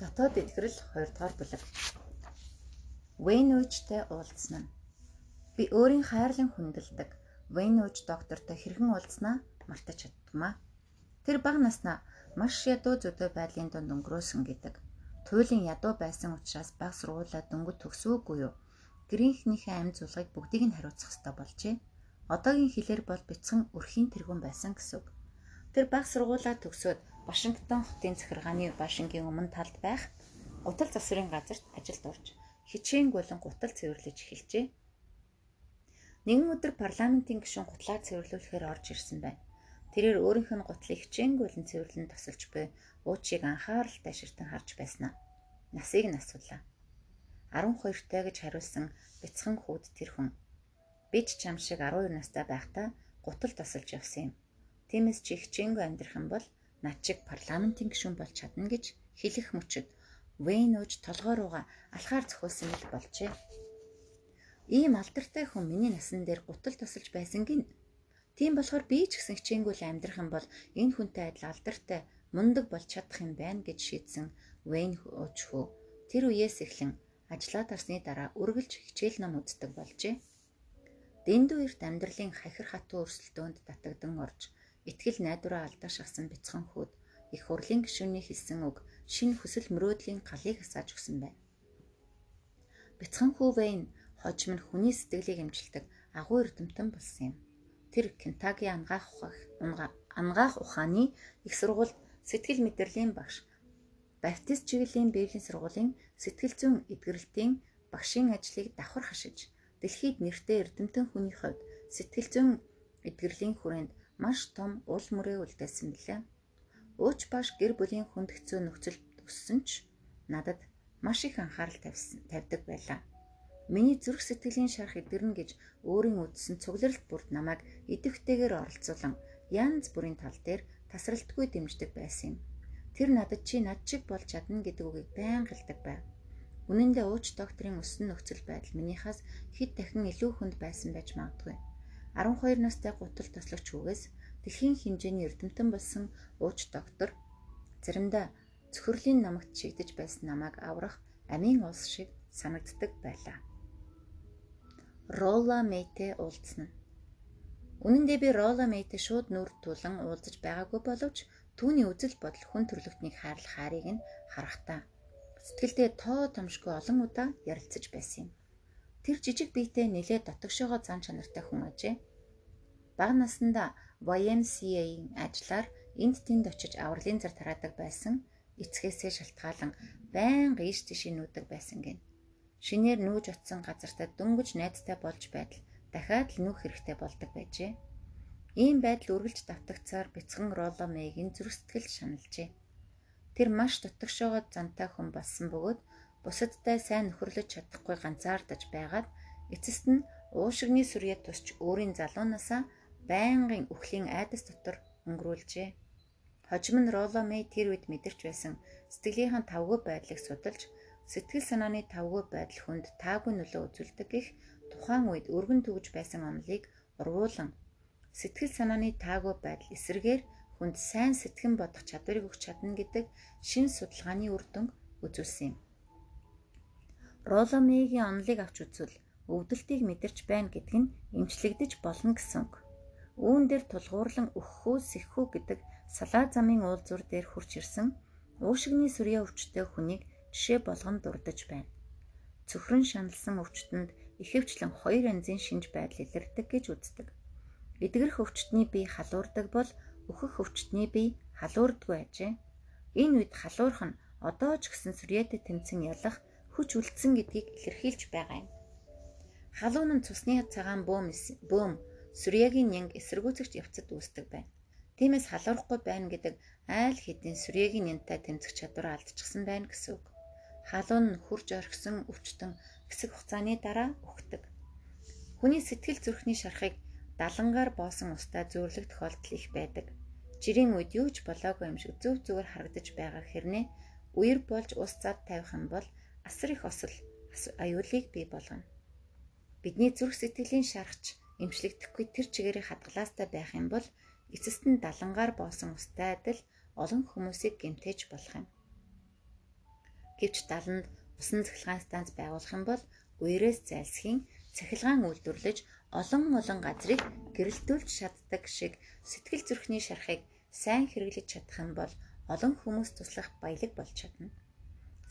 Дотоод эдгэрэл 2 дугаар бүлэг. Вэйнүүчтэй уулзсан нь. Би өөрийн хайрлан хүндэлдэг Вэйнүүч доктортой хэрхэн уулзнаа мартаж чаддгмаа. Тэр бага наснаа маш ядуу зөдөө байдлын дунд өнгөрөөсөн гэдэг. Туйлын ядуу байсан учраас баг сургуулаа дөнгөж төгсөөгүй юу? Гэрийнхнийхээ амь зулгыг бүгдийг нь хариуцах ёстой болжээ. Одоогийн хэлээр бол бяцхан өрхийн тэргүүн байсан гэсэн үг. Тэр баг сургуулаа төгсөөд Вашингтон хотын захиргааны башингийн өмнө талд байх гутал засварын газарт ажилд орж хичээн болон гутал цэвэрлэж эхэлжээ. Нэгэн өдөр парламентын гишүүн гутлаа цэвэрлүүлэхээр орж ирсэн байна. Тэрээр өөрийнх нь гутлыг хичээн болон цэвэрлэн тосолж буй уучийг анхааралтай ширтэн харж байснаа. Насыг нь асуулаа. 12-тай гэж хариулсан бяцхан хүүд тэр хүн. Би ч чам шиг 12 настай байхдаа гутал тосолж явсан юм. Тиймээс чи хичээнгүй амьдрах юм бол над чиг парламентын гишүүн болж чадна гэж хэлэх мөчөд Вэйн ууж толгой руугаа алхаар зөхүүлсэн л болжээ. Ийм алдартай хүн миний насан дээр гутал тосолж байсан гин. Тийм болохоор би ч гэсэн хичээнгүй л амьдрах юм бол энэ хүнтэй адил алдартай мундаг болж чадах юм байна гэж шийдсэн Вэйн ууж хөө. Тэр үеэс эхлэн ажлаа тарсны дараа үргэлж хичээл ном үздэг болжээ. Дэндүү эрт амьдралын хахир хатуу өрсөлдөөнд татагдан орж Итгэл найдвараа алдаа шахсан бяцхан хүүд их хурлын гишүүний хэлсэн үг шинэ хүсэл мөрөөдлийн галыг хасааж өгсөн байна. Бяцхан хүү Вэйн хожим нь хүний сэтгэлийг эмчилдэг агуу эрдэмтэн болсон юм. Тэр Кентаки ангаах ухаах ангаах ухааны их сургуульд сэтгэл мэдрэлийн багш Баптист чиглэлийн Библийн сургуулийн сэтгэл зүйн эдгэрэлтийн багшийн ажлыг давхар хашиж дэлхийд нэртэй эрдэмтэн хүний хувьд сэтгэл зүйн эдгэрлийн хүрээнд маш том ул мөрөө үлдээсэн билээ. Ууч баш гэр бүлийн хэцүү нөхцөл өссөн ч надад маш их анхаарал тавьсан тавьдаг байлаа. Миний зүрх сэтгэлийн шарах эдгэрнэ гэж өөрийн үдсэн цугларалт бүрд намайг идэвхтэйгээр оролцуулан янз бүрийн тал дээр тасралтгүй дэмждэг байсан юм. Тэр надад чи над чиг болж чадна гэдэг үгийг байн хэлдэг байв. Үнэн дээр ууч докторийн өссөн нөхцөл байдал минийхээс хэд дахин илүү хүнд байсан байж магадгүй. 12 настай гутал тослогч хүүгээс дэлхийн хэмжээний эрдэмтэн болсон ууч доктор заримдаа цөхрлийн намагт шигдэж байсан намайг аврах амийн улс шиг санагддаг байлаа. Рола Мэйтэй уулзсан. Үнэн дээр би Рола Мэйтэй шууд нүр тулан уулзаж байгаагүй боловч түүний үзэл бодол хүн төрлөختнийг хайрлах харийг нь харахтаа сэтгэлдээ тоо томшгүй олон удаа ярилцаж байсан юм. Тэр жижиг биетэй нэлээд дотогшоогоо зан чанартай хүн ажээ. Бага насндаа YMCA-ийн ажиллаар энд тэнд очиж авралын зар тараадаг байсан эцгээсээ шалтгаалan байнга ийш тийш нүүдэг байсан гин. Шинээр нүүж очисон газартаа дөнгөж найзтай болж байтал дахиад л нүүх хэрэгтэй болдог байжээ. Ийм байдал үргэлж давтагцаар бяцхан Роло Мэйгийн зүрх сэтгэл шаналжээ. Тэр маш дутагшоогоо зантай хүн болсон бөгөөд бусадтай сайн нөхөрлөж чадахгүй ганцаардаж байгаад эцэст нь уушигны сүрьяд тусч өөрийн залуунасаа байнгын үхлийн айдас дотор өнгөрүүлжээ. Хожим нь Роло Мэй тэр үед мэдэрч байсан сэтгэлийнхэн тавгүй байдлыг судалж сэтгэл санааны тавгүй байдал хүнд таагүй нөлөө үзүүлдэг гэх тухайн үед өргөн төгж байсан онолыг ургуулan сэтгэл санааны таагүй байдал эсрэгээр хүнд сайн сэтгэн бодох чадварыг өгч чадна гэдэг шин судалгааны үр дүнг үзүүлсэн юм. Роломигийн онолыг авч үзвэл өвдөлтийг мэдэрч байна гэдг нь эмчлэгдэж болно гэсэн үг. Үүн дээр тулгуурлан өгөхөө сэхүү гэдэг салаа замын уулзуур дээр хурж ирсэн уушигны сүрья өвчтэй хүнийг жишээ болгон дурдж байна. Цөхрөн шаналсан өвчтөнд ихэвчлэн хоёр янзын шинж байдал илэрдэг гэж үздэг. Эдгэрх өвчтний бие халуурдаг бол өөхөх өвчтний бие халуурдгүй ажээ. Энэ үед халуурх нь одоо ч гэсэн сүрьятэй тэмцэн ялах хүч үлдсэн гэдгийг илэрхийлж байгаа юм. Халуун нь цусны цагаан бөөм бөөм сүрьягийн нянг эсэргүүцэгч явцад үүсдэг байна. Тиймээс халуурахгүй байна гэдэг айл хэдийн сүрьягийн нянтай тэмцэх чадвараа алдчихсан байна гэсэн үг. Халуун нь хурж орхисон өвчтөн хэсэг хугацааны дараа үхдэг. Хүний сэтгэл зүрхний шарахыг далангаар боосон устай зөөрлөх тохиолдол их байдаг. Жирийн үед юу ч болоогүй юм шиг зөв зүгээр харагдаж байгаа хэрнээ үер болж ус зад тавих юм бол асар их осол аюулыг бий болгоно. Бидний зүрх сэтгэлийн шарахч эмчлэгдэхгүй тэр чигээрээ хадгалаастай байх юм бол эцэст нь далангаар боосон устай адил олон хүмүүсийг гэмтээж болох юм. Гэвч даланд усан цахилгаан станц байгуулах юм бол үерээс зайлсхийн цахилгаан үйлдвэрлэж олон олон газрыг гэрэлтүүлж чаддаг шиг сэтгэл зүрхний шарахыг сайн хэрэглэж чадах юм бол олон хүмүүс туслах баялаг болж чадна.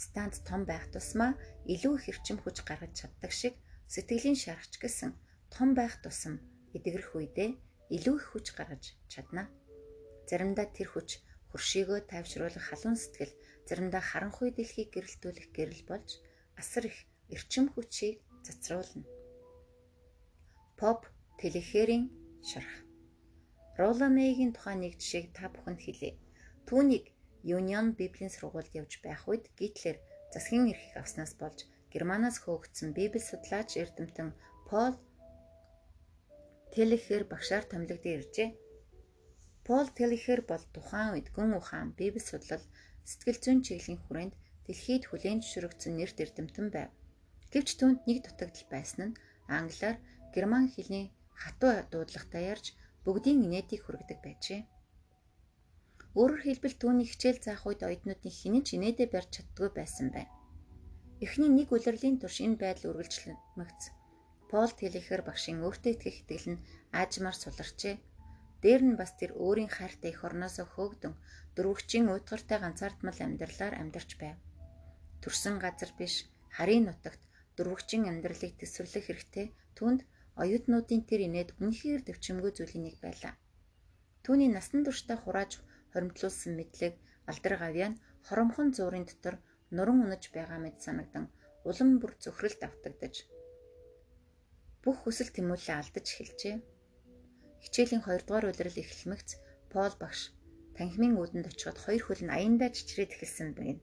Станц том байх тусмаа илүү их эрчим хүч гаргаж чаддаг шиг сэтгэлийн шарахч гэсэн том байх тусам эдгэрэх үедээ илүү их хүч гаргаж чадна. Заримдаа тэр хүч хуршийгөө тайвшруулах халуун сэтгэл, заримдаа харанхуй дэлхийг гэрэлтүүлэх гэрэл болж асар их эрчим хүчийг цацруулна. Поп Телехерийн шарх. Роламегийн тухайн нэг жишээг та бүхэнд хэлье. Түүнийг Union Библийн сургуульд явж байх үед Гитлер засгийн эрхийг авснаас болж Германаас хөөгдсөн Библи судлаач эрдэмтэн Пол Телехер багшаар томилогдсон иржээ. Пол Телехер бол тухайн үед гүн ухаан Библи судлал сэтгэл зүйн чиглэлийн хүрээнд дэлхийд хүлээн зөвшөөрөгдсөн нэрт эрдэмтэн байв. Гэвч түүнд нэг дутагдал байсан нь англиар герман хэлний хатуу дуудлагатай ярьж бүгдийн инээдийг хүргэдэг байжээ. Өөрөөр хэлбэл түүний хичээл заах үед оюутнуудын хинэн ч инээдээ барьж чаддгүй байсан байна. Эхний нэг улирлын турш энэ байдал үргэлжлэмэгц. Пол Телехер багшийн өөртөө итгэх итгэл нь аажмаар суларчээ. Дээр нь бас тэр өөрийн хайртай эх орноосоо хөөгдөн дөрвөгчийн уйтгартай ганцаардмал амьдралаар амьдарч байв. Төрсөн газар биш, харийн нутагт дөрвөгчийн амьдралыг төсвөрлөх хэрэгтэй түнд оюутнуудын тэр инээд үнэхээр төвчмгөө зүйлийн нэг байлаа. Түүний насан туршдаа хурааж хоримтлуулсан мэдлэг алдар гавьяа нь хоромхон зуурын дотор нуран унаж байгаа мэт санагдан улам бүр зөвхрөлд автагдаж бүх хүсэл тэмүүлээ алдаж эхэлжээ. Хичээлийн 2 дугаар улирал эхлэмэгц Пол багш танхимын үүдэнд очиход хоёр хөл нь аяндаа чичрээд эхэлсэн байна.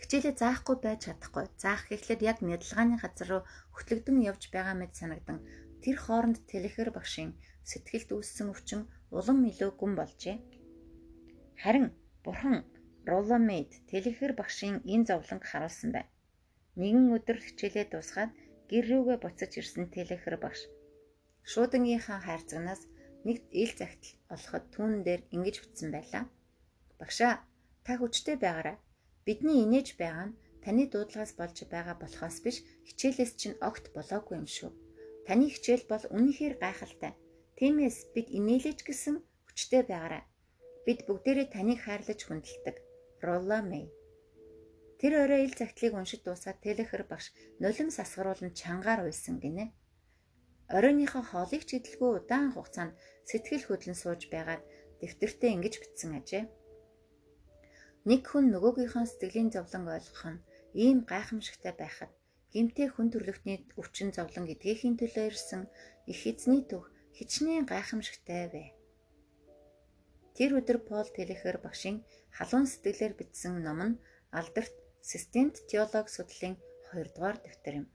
Хичээлээ заахгүй байж чадахгүй. Заах гэхлээр яг нядалгааны газар руу хөтлөгдөн явж байгаа мэт санагдан тэр хооронд телехэр багшийн сэтгэлд үүссэн өвчин улам илүү гүн болжээ. Харин бурхан Роломейд телехэр багшийн энэ зовлонг харуулсан байна. Нэгэн өдөр хичээлээ дуусгаад гэр рүүгээ буцаж ирсэн телехэр багш шуудангийнхаа хайрцагнаас нэг ил загтал олоход түүн дээр ингэж бичсэн байлаа. Багшаа та хүчтэй байгаарай Бидний инээж байгаа нь таны дуудлагаас болж байгаа болохоос биш хичээлээс чинь огт болоогүй юм шүү. Таны хичээл бол үнэхээр гайхалтай. Тиймээс бид инээлэж гисэн хүчтэй байгаарай. Бид бүгдээрээ таныг хайрлаж хүндэлдэг. Ролла Мэй. Тэр орой ил загтлыг уншиж дуусаад телехэр багш нулимс асгаруулан чангаар уйсан гинэ. Оройныхоо хоолыг ч идэлгүй удаан хугацаанд сэтгэл хөдлөн сууж байгаад дэвтэртээ ингэж бичсэн ажээ. Нэг хүн нөгөөгийнхөө сэтгэлийн зовлон ойлгох нь ийм гайхамшигтай байхад гимтэй хүн төрлөختний өвчин зовлон гэдгээхийн төлөө ирсэн их эзний төв хичнээн гайхамшигтай вэ. Тэр өдөр Пол Телехер багшийн халуун сэтгэлээр бичсэн ном нь алдарт системт теолог судлалын 2 дугаар дэвтэр юм.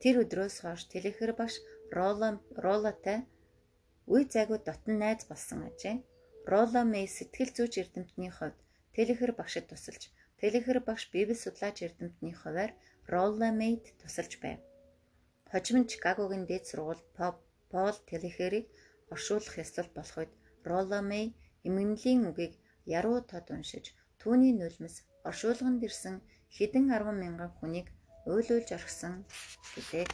Тэр өдрөөс хойш Телехер багш Рола Ролатай үе зайгүй дотн найз болсон ажээ. Рола Мэй сэтгэл зүйч эрдэмтний хувьд Телехэр багшид тусалж, Телехэр багш Библи судлаач эрдэмтний хуваар Ролламейд тусалж байв. Хожим нь Чикагогийн дээд сургуульд Пол Телехэрийг оршуулах ёслол болох үед Ролламей эмгэнлийн үгийг яруу тод уншиж, түүний нулимс оршуулганд ирсэн хэдэн арван мянган хүнийг уйлуулж орхисон гэдэг.